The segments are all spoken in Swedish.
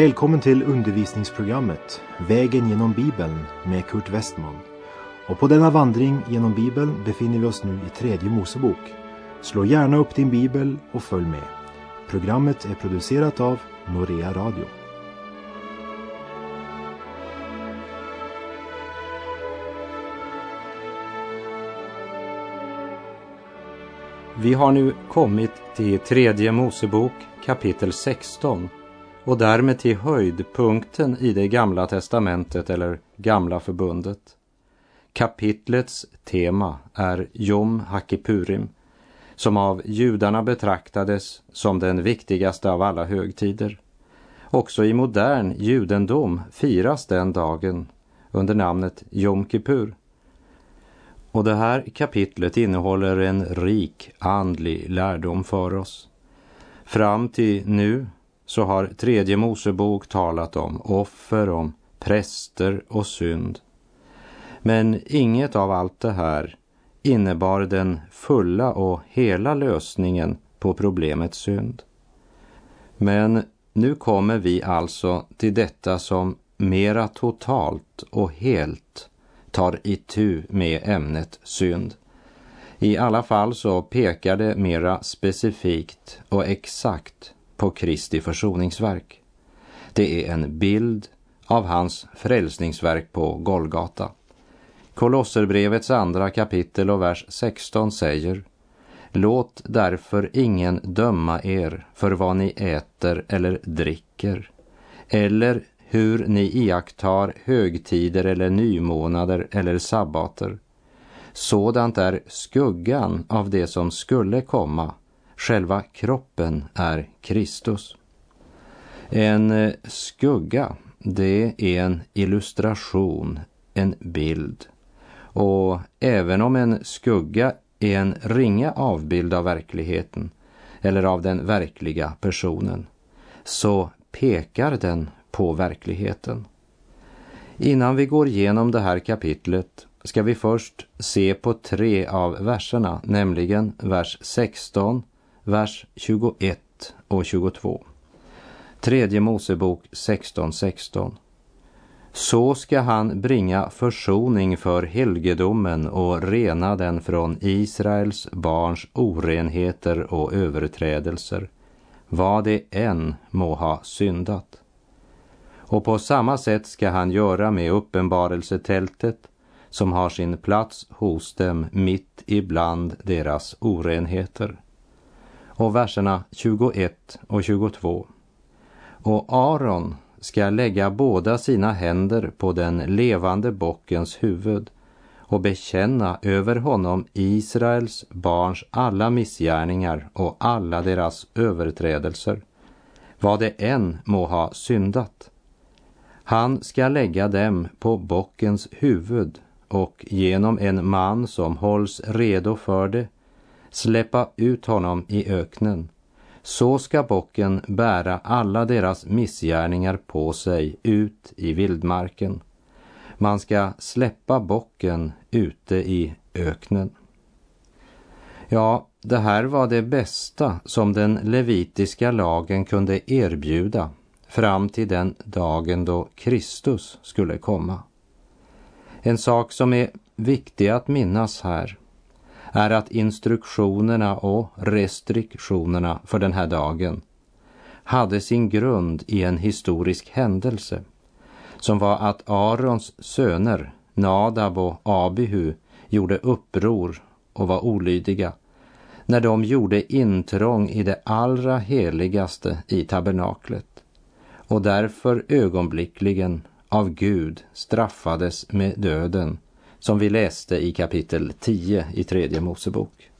Välkommen till undervisningsprogrammet Vägen genom Bibeln med Kurt Westman. Och på denna vandring genom Bibeln befinner vi oss nu i tredje Mosebok. Slå gärna upp din bibel och följ med. Programmet är producerat av Norea Radio. Vi har nu kommit till tredje Mosebok kapitel 16 och därmed till höjdpunkten i det gamla testamentet eller gamla förbundet. Kapitlets tema är Jom Hakipurim som av judarna betraktades som den viktigaste av alla högtider. Också i modern judendom firas den dagen under namnet Jom Kippur. Och det här kapitlet innehåller en rik andlig lärdom för oss. Fram till nu så har tredje Mosebok talat om offer, om präster och synd. Men inget av allt det här innebar den fulla och hela lösningen på problemet synd. Men nu kommer vi alltså till detta som mera totalt och helt tar itu med ämnet synd. I alla fall så pekar det mera specifikt och exakt på Kristi försoningsverk. Det är en bild av hans frälsningsverk på Golgata. Kolosserbrevets andra kapitel och vers 16 säger Låt därför ingen döma er för vad ni äter eller dricker eller hur ni iakttar högtider eller nymånader eller sabbater. Sådant är skuggan av det som skulle komma. Själva kroppen är Kristus. En eh, skugga, det är en illustration, en bild. Och även om en skugga är en ringa avbild av verkligheten eller av den verkliga personen, så pekar den på verkligheten. Innan vi går igenom det här kapitlet ska vi först se på tre av verserna, nämligen vers 16, vers 21 och 22. Tredje Mosebok 16.16. 16. Så ska han bringa försoning för helgedomen och rena den från Israels barns orenheter och överträdelser, vad det än må ha syndat. Och på samma sätt ska han göra med uppenbarelsetältet som har sin plats hos dem mitt ibland deras orenheter. Och verserna 21 och 22. Och Aron ska lägga båda sina händer på den levande bockens huvud och bekänna över honom Israels barns alla missgärningar och alla deras överträdelser, vad det än må ha syndat. Han ska lägga dem på bockens huvud och genom en man som hålls redo för det släppa ut honom i öknen så ska bocken bära alla deras missgärningar på sig ut i vildmarken. Man ska släppa bocken ute i öknen. Ja, det här var det bästa som den levitiska lagen kunde erbjuda fram till den dagen då Kristus skulle komma. En sak som är viktig att minnas här är att instruktionerna och restriktionerna för den här dagen hade sin grund i en historisk händelse som var att Arons söner Nadab och Abihu gjorde uppror och var olydiga när de gjorde intrång i det allra heligaste i tabernaklet och därför ögonblickligen av Gud straffades med döden som vi läste i kapitel 10 i tredje Mosebok.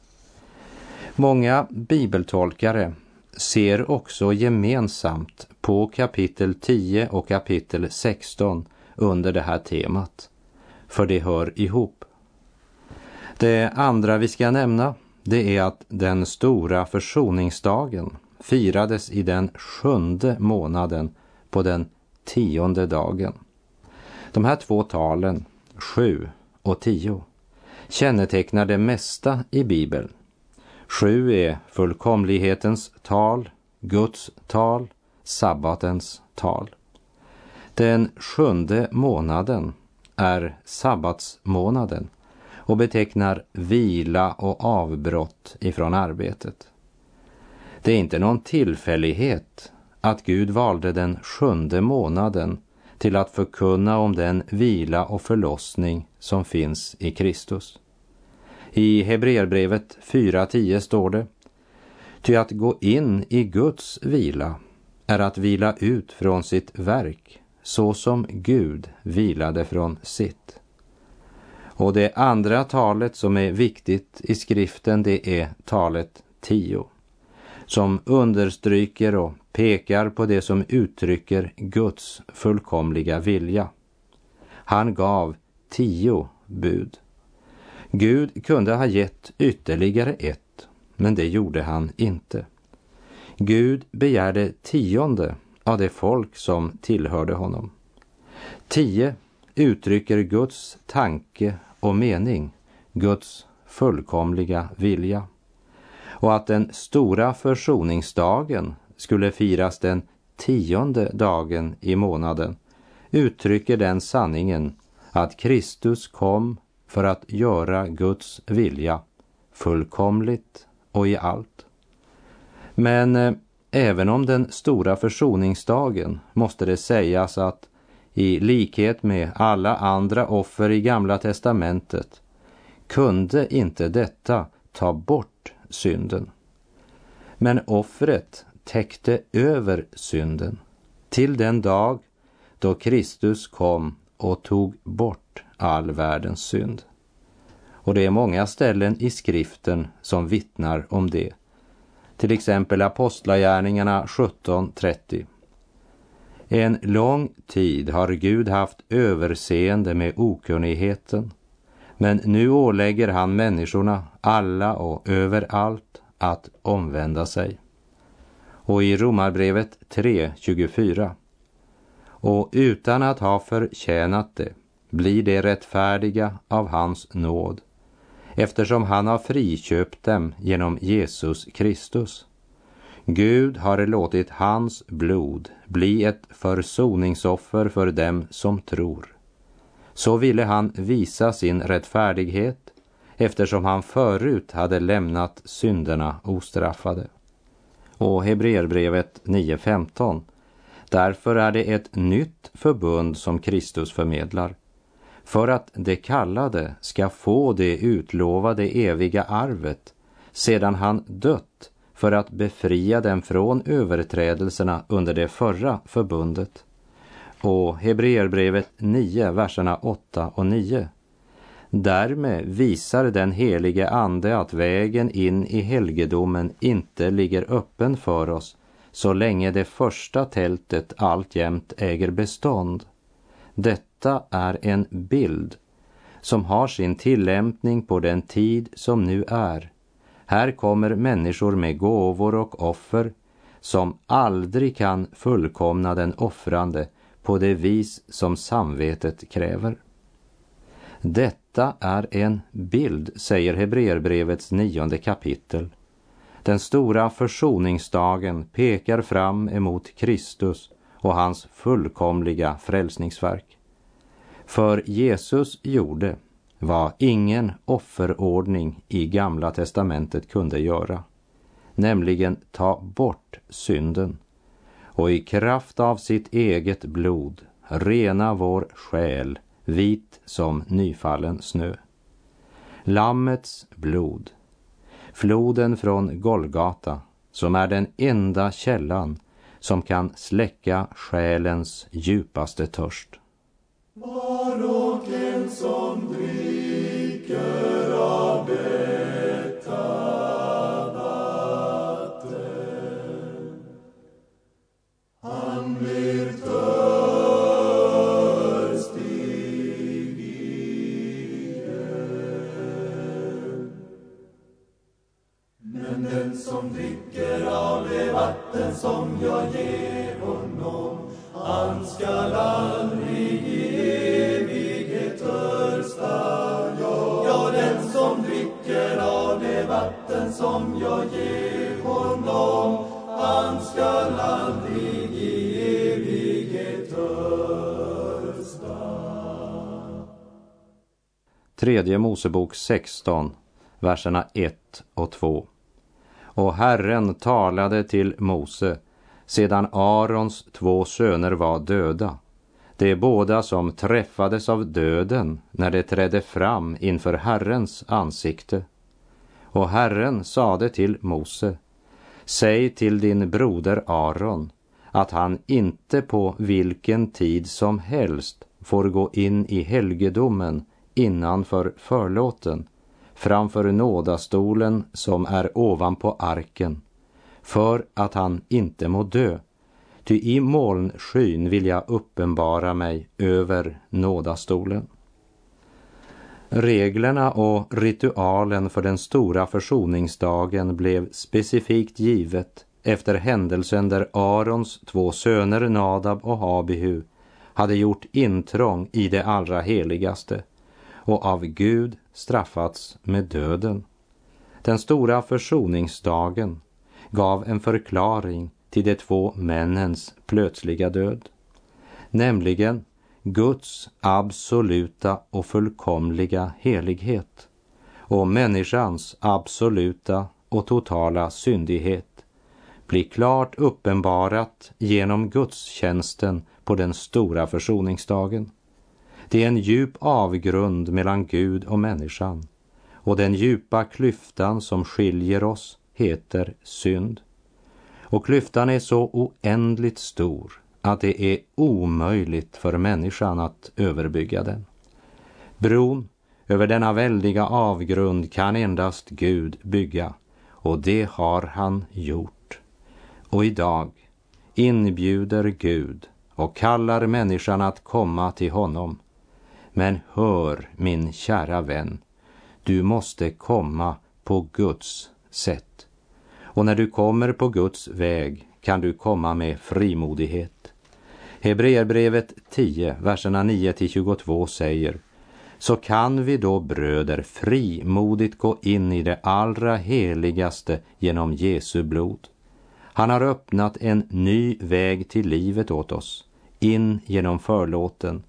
Många bibeltolkare ser också gemensamt på kapitel 10 och kapitel 16 under det här temat, för det hör ihop. Det andra vi ska nämna, det är att den stora försoningsdagen firades i den sjunde månaden på den tionde dagen. De här två talen, sju och 10 kännetecknar det mesta i Bibeln. Sju är fullkomlighetens tal, Guds tal, sabbatens tal. Den sjunde månaden är sabbatsmånaden och betecknar vila och avbrott ifrån arbetet. Det är inte någon tillfällighet att Gud valde den sjunde månaden till att förkunna om den vila och förlossning som finns i Kristus. I Hebreerbrevet 4.10 står det Ty att gå in i Guds vila är att vila ut från sitt verk så som Gud vilade från sitt. Och det andra talet som är viktigt i skriften det är talet 10 som understryker och pekar på det som uttrycker Guds fullkomliga vilja. Han gav tio bud. Gud kunde ha gett ytterligare ett, men det gjorde han inte. Gud begärde tionde av det folk som tillhörde honom. Tio uttrycker Guds tanke och mening, Guds fullkomliga vilja. Och att den stora försoningsdagen skulle firas den tionde dagen i månaden uttrycker den sanningen att Kristus kom för att göra Guds vilja fullkomligt och i allt. Men eh, även om den stora försoningsdagen måste det sägas att i likhet med alla andra offer i Gamla testamentet kunde inte detta ta bort synden. Men offret täckte över synden till den dag då Kristus kom och tog bort all världens synd. Och det är många ställen i skriften som vittnar om det. Till exempel Apostlagärningarna 17.30. En lång tid har Gud haft överseende med okunnigheten, men nu ålägger han människorna, alla och överallt, att omvända sig. Och i Romarbrevet 3.24. Och utan att ha förtjänat det blir de rättfärdiga av hans nåd eftersom han har friköpt dem genom Jesus Kristus. Gud har låtit hans blod bli ett försoningsoffer för dem som tror. Så ville han visa sin rättfärdighet eftersom han förut hade lämnat synderna ostraffade. Och Hebreerbrevet 9.15 Därför är det ett nytt förbund som Kristus förmedlar för att de kallade ska få det utlovade eviga arvet sedan han dött för att befria dem från överträdelserna under det förra förbundet. Och Hebreerbrevet 9, verserna 8 och 9. Därmed visar den helige Ande att vägen in i helgedomen inte ligger öppen för oss så länge det första tältet alltjämt äger bestånd. Detta är en bild som har sin tillämpning på den tid som nu är. Här kommer människor med gåvor och offer som aldrig kan fullkomna den offrande på det vis som samvetet kräver. Detta är en bild, säger Hebreerbrevets nionde kapitel. Den stora försoningsdagen pekar fram emot Kristus och hans fullkomliga frälsningsverk. För Jesus gjorde vad ingen offerordning i Gamla testamentet kunde göra, nämligen ta bort synden och i kraft av sitt eget blod rena vår själ vit som nyfallen snö. Lammets blod, floden från Golgata, som är den enda källan som kan släcka själens djupaste törst. Tredje Mosebok 16, verserna 1 och 2. Och Herren talade till Mose sedan Arons två söner var döda, de båda som träffades av döden när de trädde fram inför Herrens ansikte. Och Herren sade till Mose, säg till din broder Aron att han inte på vilken tid som helst får gå in i helgedomen innanför förlåten framför nådastolen som är ovanpå arken för att han inte må dö. Ty i molnskyn vill jag uppenbara mig över nådastolen. Reglerna och ritualen för den stora försoningsdagen blev specifikt givet efter händelsen där Arons två söner Nadab och Abihu hade gjort intrång i det allra heligaste och av Gud straffats med döden. Den stora försoningsdagen gav en förklaring till de två männens plötsliga död, nämligen Guds absoluta och fullkomliga helighet och människans absoluta och totala syndighet blir klart uppenbarat genom gudstjänsten på den stora försoningsdagen. Det är en djup avgrund mellan Gud och människan och den djupa klyftan som skiljer oss heter synd. Och klyftan är så oändligt stor att det är omöjligt för människan att överbygga den. Bron över denna väldiga avgrund kan endast Gud bygga och det har han gjort. Och idag inbjuder Gud och kallar människan att komma till honom. Men hör, min kära vän, du måste komma på Guds sätt. Och när du kommer på Guds väg kan du komma med frimodighet. Hebreerbrevet 10, verserna 9 till 22 säger så kan vi då bröder frimodigt gå in i det allra heligaste genom Jesu blod. Han har öppnat en ny väg till livet åt oss, in genom förlåten.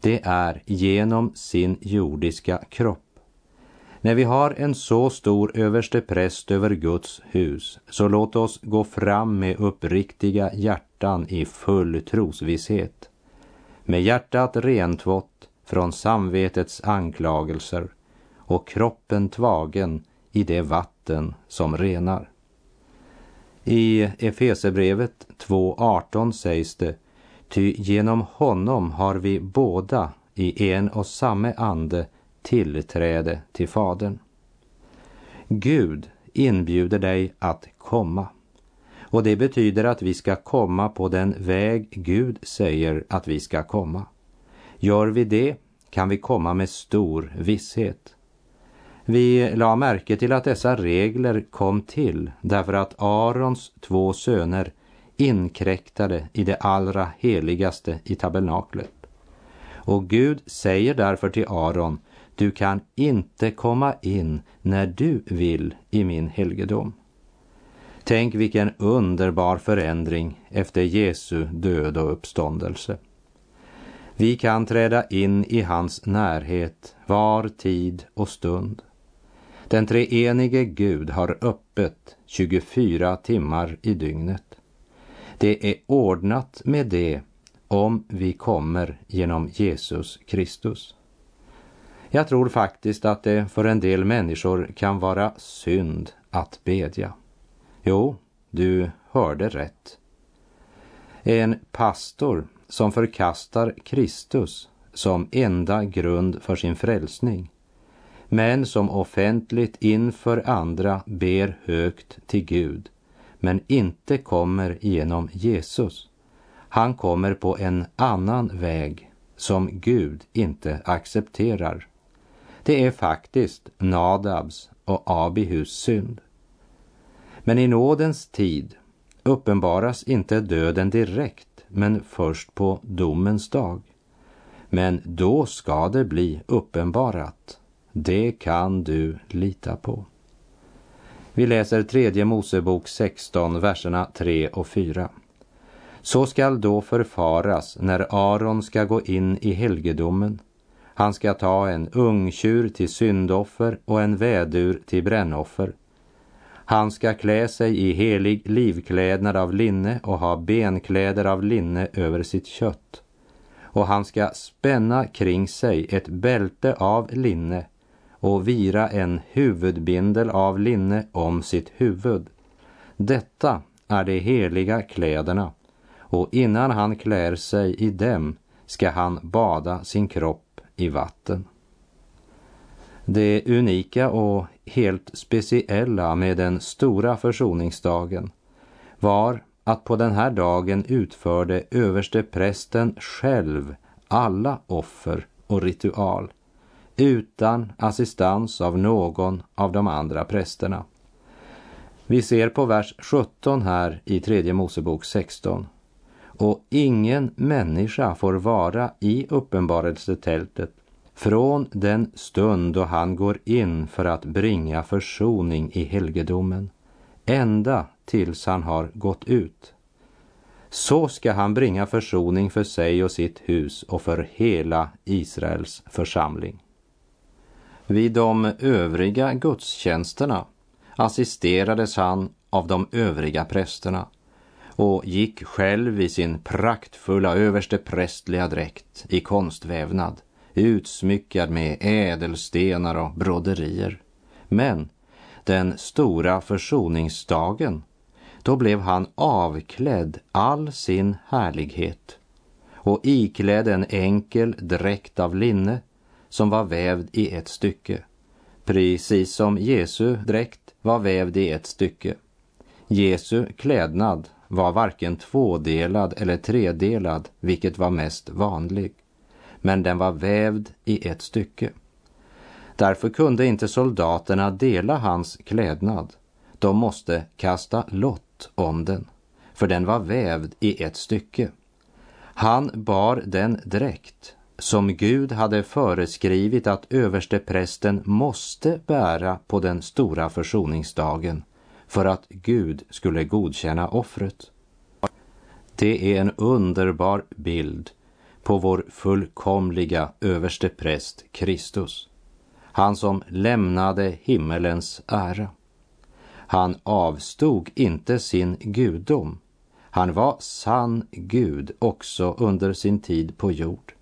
Det är genom sin jordiska kropp. När vi har en så stor överste präst över Guds hus, så låt oss gå fram med uppriktiga hjärtan i full trosvisshet. Med hjärtat rentvått från samvetets anklagelser och kroppen tvagen i det vatten som renar. I Efesebrevet 2.18 sägs det, ty genom honom har vi båda i en och samma ande tillträde till Fadern. Gud inbjuder dig att komma. Och det betyder att vi ska komma på den väg Gud säger att vi ska komma. Gör vi det kan vi komma med stor visshet. Vi la märke till att dessa regler kom till därför att Arons två söner inkräktade i det allra heligaste i tabernaklet. Och Gud säger därför till Aron du kan inte komma in när du vill i min helgedom. Tänk vilken underbar förändring efter Jesu död och uppståndelse. Vi kan träda in i hans närhet var tid och stund. Den treenige Gud har öppet 24 timmar i dygnet. Det är ordnat med det om vi kommer genom Jesus Kristus. Jag tror faktiskt att det för en del människor kan vara synd att bedja. Jo, du hörde rätt. En pastor som förkastar Kristus som enda grund för sin frälsning, men som offentligt inför andra ber högt till Gud, men inte kommer genom Jesus. Han kommer på en annan väg som Gud inte accepterar. Det är faktiskt Nadabs och Abihus synd. Men i nådens tid uppenbaras inte döden direkt, men först på domens dag. Men då ska det bli uppenbarat. Det kan du lita på. Vi läser tredje Mosebok 16, verserna 3 och 4. Så skall då förfaras när Aron ska gå in i helgedomen. Han ska ta en ungtjur till syndoffer och en vädur till brännoffer. Han ska klä sig i helig livklädnad av linne och ha benkläder av linne över sitt kött. Och han ska spänna kring sig ett bälte av linne och vira en huvudbindel av linne om sitt huvud. Detta är de heliga kläderna och innan han klär sig i dem ska han bada sin kropp i vatten. Det unika och helt speciella med den stora försoningsdagen var att på den här dagen utförde överste prästen själv alla offer och ritual utan assistans av någon av de andra prästerna. Vi ser på vers 17 här i tredje Mosebok 16. Och ingen människa får vara i uppenbarelsetältet från den stund då han går in för att bringa försoning i helgedomen, ända tills han har gått ut. Så ska han bringa försoning för sig och sitt hus och för hela Israels församling. Vid de övriga gudstjänsterna assisterades han av de övriga prästerna och gick själv i sin praktfulla överste prästliga dräkt i konstvävnad, utsmyckad med ädelstenar och broderier. Men den stora försoningsdagen, då blev han avklädd all sin härlighet och iklädd en enkel dräkt av linne som var vävd i ett stycke, precis som Jesu dräkt var vävd i ett stycke. Jesu klädnad var varken tvådelad eller tredelad, vilket var mest vanligt, men den var vävd i ett stycke. Därför kunde inte soldaterna dela hans klädnad. De måste kasta lott om den, för den var vävd i ett stycke. Han bar den dräkt som Gud hade föreskrivit att översteprästen måste bära på den stora försoningsdagen för att Gud skulle godkänna offret. Det är en underbar bild på vår fullkomliga överstepräst Kristus. Han som lämnade himmelens ära. Han avstod inte sin gudom. Han var sann Gud också under sin tid på jord.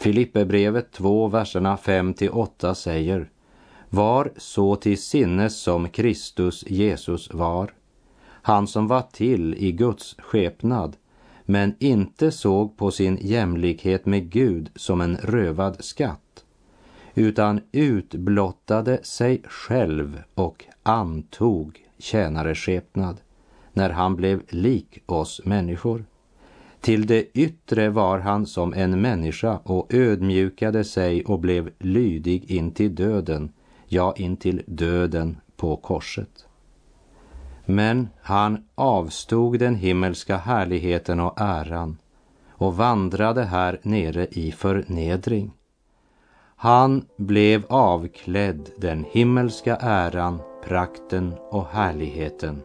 Filipperbrevet 2, verserna 5 till 8 säger Var så till sinnes som Kristus Jesus var, han som var till i Guds skepnad, men inte såg på sin jämlikhet med Gud som en rövad skatt, utan utblottade sig själv och antog tjänareskepnad när han blev lik oss människor. Till det yttre var han som en människa och ödmjukade sig och blev lydig in till döden, ja, in till döden på korset. Men han avstod den himmelska härligheten och äran och vandrade här nere i förnedring. Han blev avklädd den himmelska äran, prakten och härligheten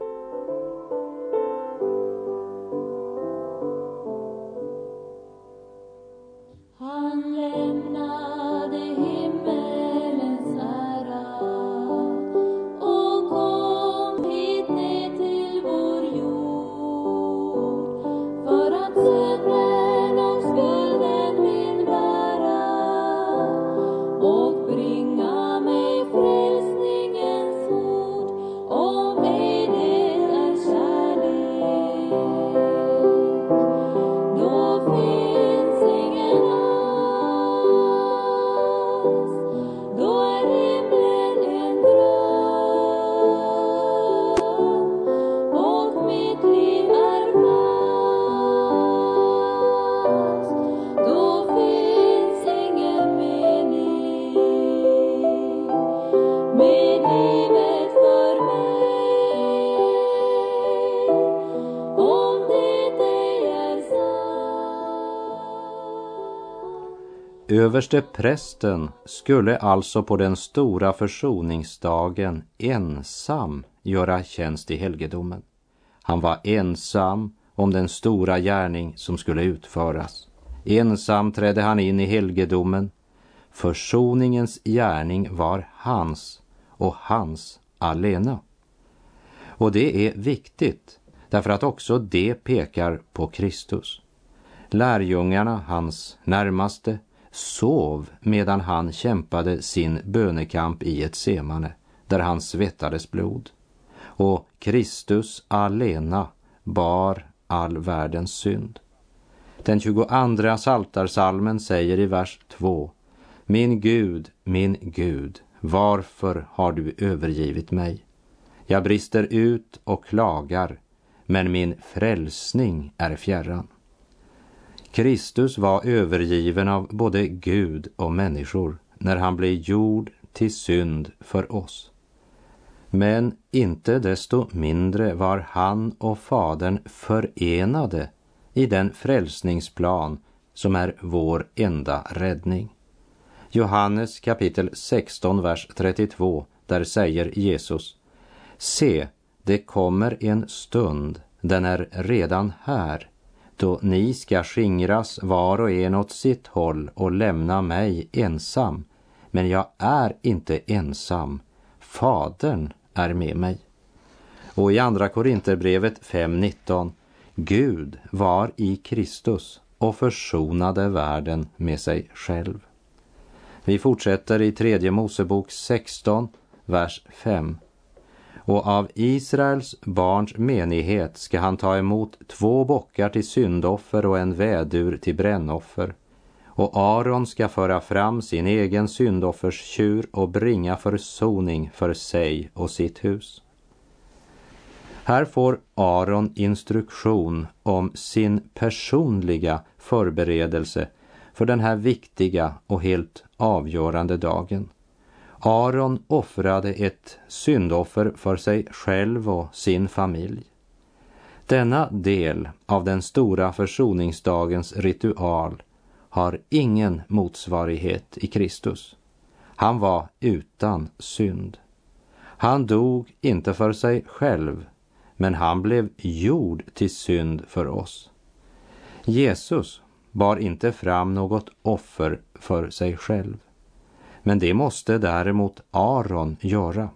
Överste prästen skulle alltså på den stora försoningsdagen ensam göra tjänst i helgedomen. Han var ensam om den stora gärning som skulle utföras. Ensam trädde han in i helgedomen. Försoningens gärning var hans och hans alena. Och det är viktigt därför att också det pekar på Kristus. Lärjungarna, hans närmaste, sov medan han kämpade sin bönekamp i ett semane där han svettades blod. Och Kristus alena bar all världens synd. Den 22 saltarsalmen säger i vers 2 Min Gud, min Gud, varför har du övergivit mig? Jag brister ut och klagar, men min frälsning är fjärran. Kristus var övergiven av både Gud och människor när han blev gjord till synd för oss. Men inte desto mindre var han och Fadern förenade i den frälsningsplan som är vår enda räddning. Johannes kapitel 16, vers 32, där säger Jesus Se, det kommer en stund, den är redan här, då ni ska skingras var och en åt sitt håll och lämna mig ensam. Men jag är inte ensam, Fadern är med mig. Och i Andra Korinterbrevet 5.19 Gud var i Kristus och försonade världen med sig själv. Vi fortsätter i tredje Mosebok 16, vers 5. Och av Israels barns menighet ska han ta emot två bockar till syndoffer och en vädur till brännoffer. Och Aron ska föra fram sin egen syndofferstjur och bringa försoning för sig och sitt hus. Här får Aron instruktion om sin personliga förberedelse för den här viktiga och helt avgörande dagen. Aron offrade ett syndoffer för sig själv och sin familj. Denna del av den stora försoningsdagens ritual har ingen motsvarighet i Kristus. Han var utan synd. Han dog inte för sig själv, men han blev gjord till synd för oss. Jesus bar inte fram något offer för sig själv. Men det måste däremot Aron göra.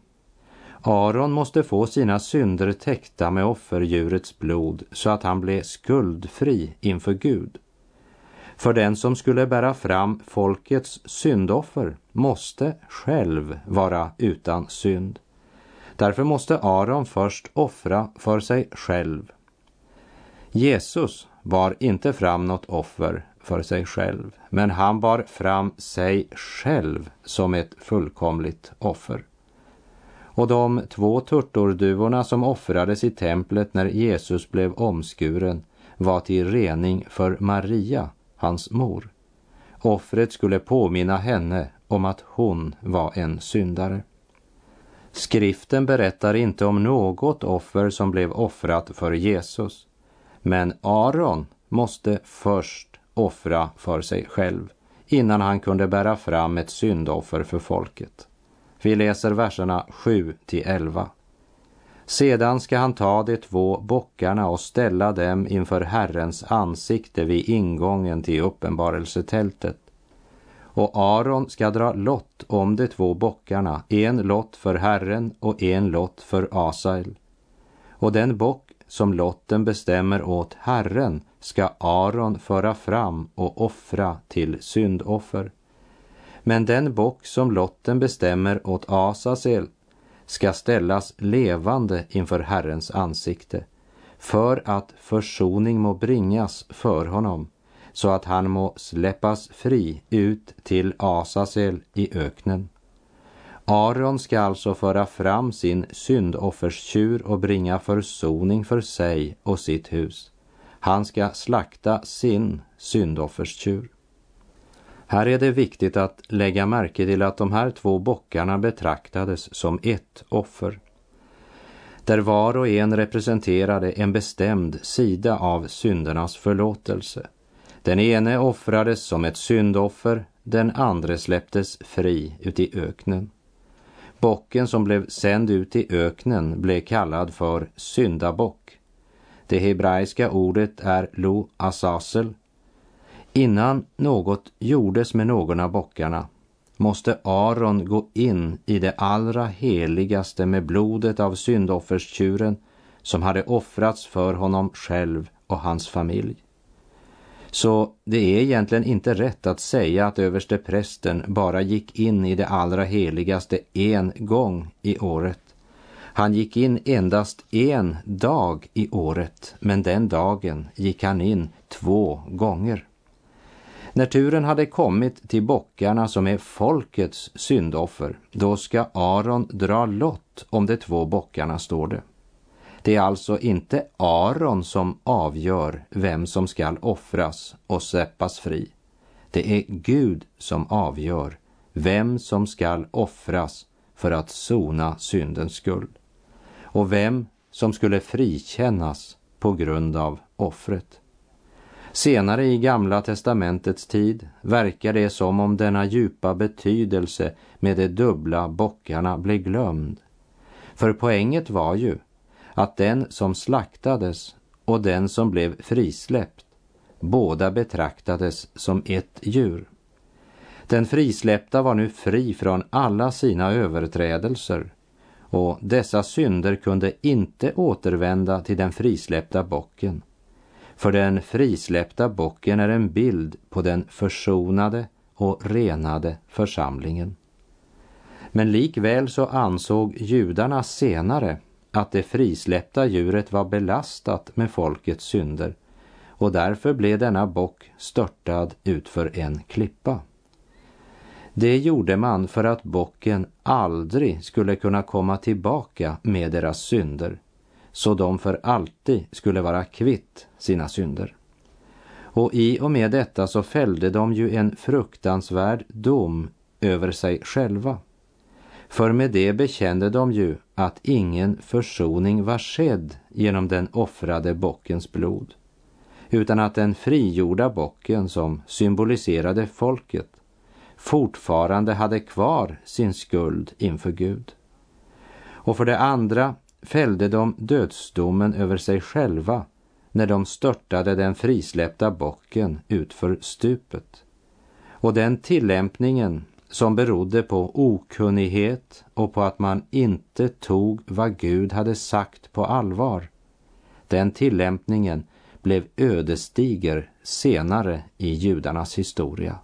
Aron måste få sina synder täckta med offerdjurets blod så att han blev skuldfri inför Gud. För den som skulle bära fram folkets syndoffer måste själv vara utan synd. Därför måste Aron först offra för sig själv. Jesus bar inte fram något offer för sig själv, men han bar fram sig själv som ett fullkomligt offer. Och de två turturduvorna som offrades i templet när Jesus blev omskuren var till rening för Maria, hans mor. Offret skulle påminna henne om att hon var en syndare. Skriften berättar inte om något offer som blev offrat för Jesus. Men Aron måste först offra för sig själv innan han kunde bära fram ett syndoffer för folket. Vi läser verserna 7 till 11. Sedan ska han ta de två bockarna och ställa dem inför Herrens ansikte vid ingången till uppenbarelsetältet. Och Aron ska dra lott om de två bockarna, en lott för Herren och en lott för Asael. Och den bock som lotten bestämmer åt Herren ska Aron föra fram och offra till syndoffer. Men den bock som lotten bestämmer åt Asasel ska ställas levande inför Herrens ansikte för att försoning må bringas för honom så att han må släppas fri ut till Asasel i öknen. Aron ska alltså föra fram sin syndofferstjur och bringa försoning för sig och sitt hus. Han ska slakta sin syndofferstjur. Här är det viktigt att lägga märke till att de här två bockarna betraktades som ett offer. Där var och en representerade en bestämd sida av syndernas förlåtelse. Den ene offrades som ett syndoffer, den andra släpptes fri ut i öknen. Bocken som blev sänd ut i öknen blev kallad för syndabock. Det hebreiska ordet är lo asasel. Innan något gjordes med någon av bockarna måste Aron gå in i det allra heligaste med blodet av syndofferstjuren som hade offrats för honom själv och hans familj. Så det är egentligen inte rätt att säga att överste prästen bara gick in i det allra heligaste en gång i året. Han gick in endast en dag i året, men den dagen gick han in två gånger. När turen hade kommit till bockarna som är folkets syndoffer, då ska Aron dra lott om de två bockarna, står det. Det är alltså inte Aron som avgör vem som skall offras och släppas fri. Det är Gud som avgör vem som skall offras för att sona syndens skuld och vem som skulle frikännas på grund av offret. Senare i Gamla testamentets tid verkar det som om denna djupa betydelse med de dubbla bockarna blev glömd. För poänget var ju att den som slaktades och den som blev frisläppt båda betraktades som ett djur. Den frisläppta var nu fri från alla sina överträdelser och dessa synder kunde inte återvända till den frisläppta bocken. För den frisläppta bocken är en bild på den försonade och renade församlingen. Men likväl så ansåg judarna senare att det frisläppta djuret var belastat med folkets synder och därför blev denna bock störtad utför en klippa. Det gjorde man för att bocken aldrig skulle kunna komma tillbaka med deras synder, så de för alltid skulle vara kvitt sina synder. Och i och med detta så fällde de ju en fruktansvärd dom över sig själva. För med det bekände de ju att ingen försoning var skedd genom den offrade bockens blod, utan att den frigjorda bocken som symboliserade folket fortfarande hade kvar sin skuld inför Gud. Och för det andra fällde de dödsdomen över sig själva när de störtade den frisläppta bocken utför stupet. Och den tillämpningen som berodde på okunnighet och på att man inte tog vad Gud hade sagt på allvar. Den tillämpningen blev ödesdiger senare i judarnas historia.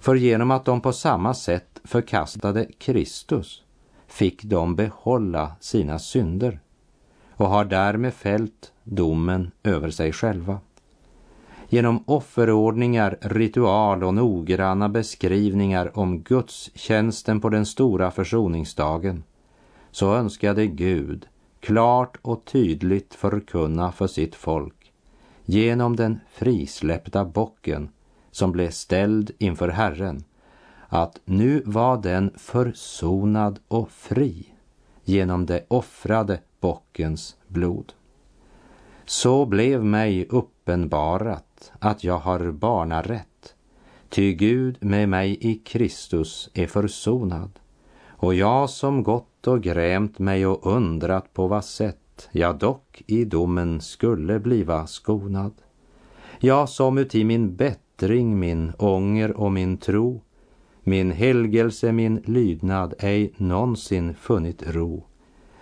För genom att de på samma sätt förkastade Kristus fick de behålla sina synder och har därmed fällt domen över sig själva. Genom offerordningar, ritual och noggranna beskrivningar om gudstjänsten på den stora försoningsdagen så önskade Gud klart och tydligt förkunna för sitt folk genom den frisläppta bocken som blev ställd inför Herren att nu var den försonad och fri genom det offrade bockens blod. Så blev mig uppenbarat att jag har barnarätt, ty Gud med mig i Kristus är försonad, och jag som gått och grämt mig och undrat på vad sätt jag dock i domen skulle bliva skonad. Jag som uti min bättring, min ånger och min tro, min helgelse, min lydnad ej någonsin funnit ro.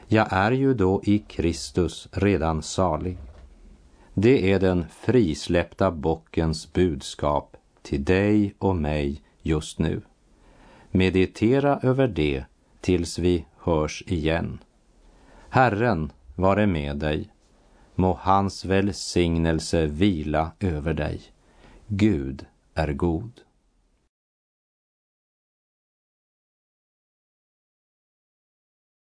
Jag är ju då i Kristus redan salig. Det är den frisläppta bockens budskap till dig och mig just nu. Meditera över det tills vi hörs igen. Herren vare med dig. Må hans välsignelse vila över dig. Gud är god.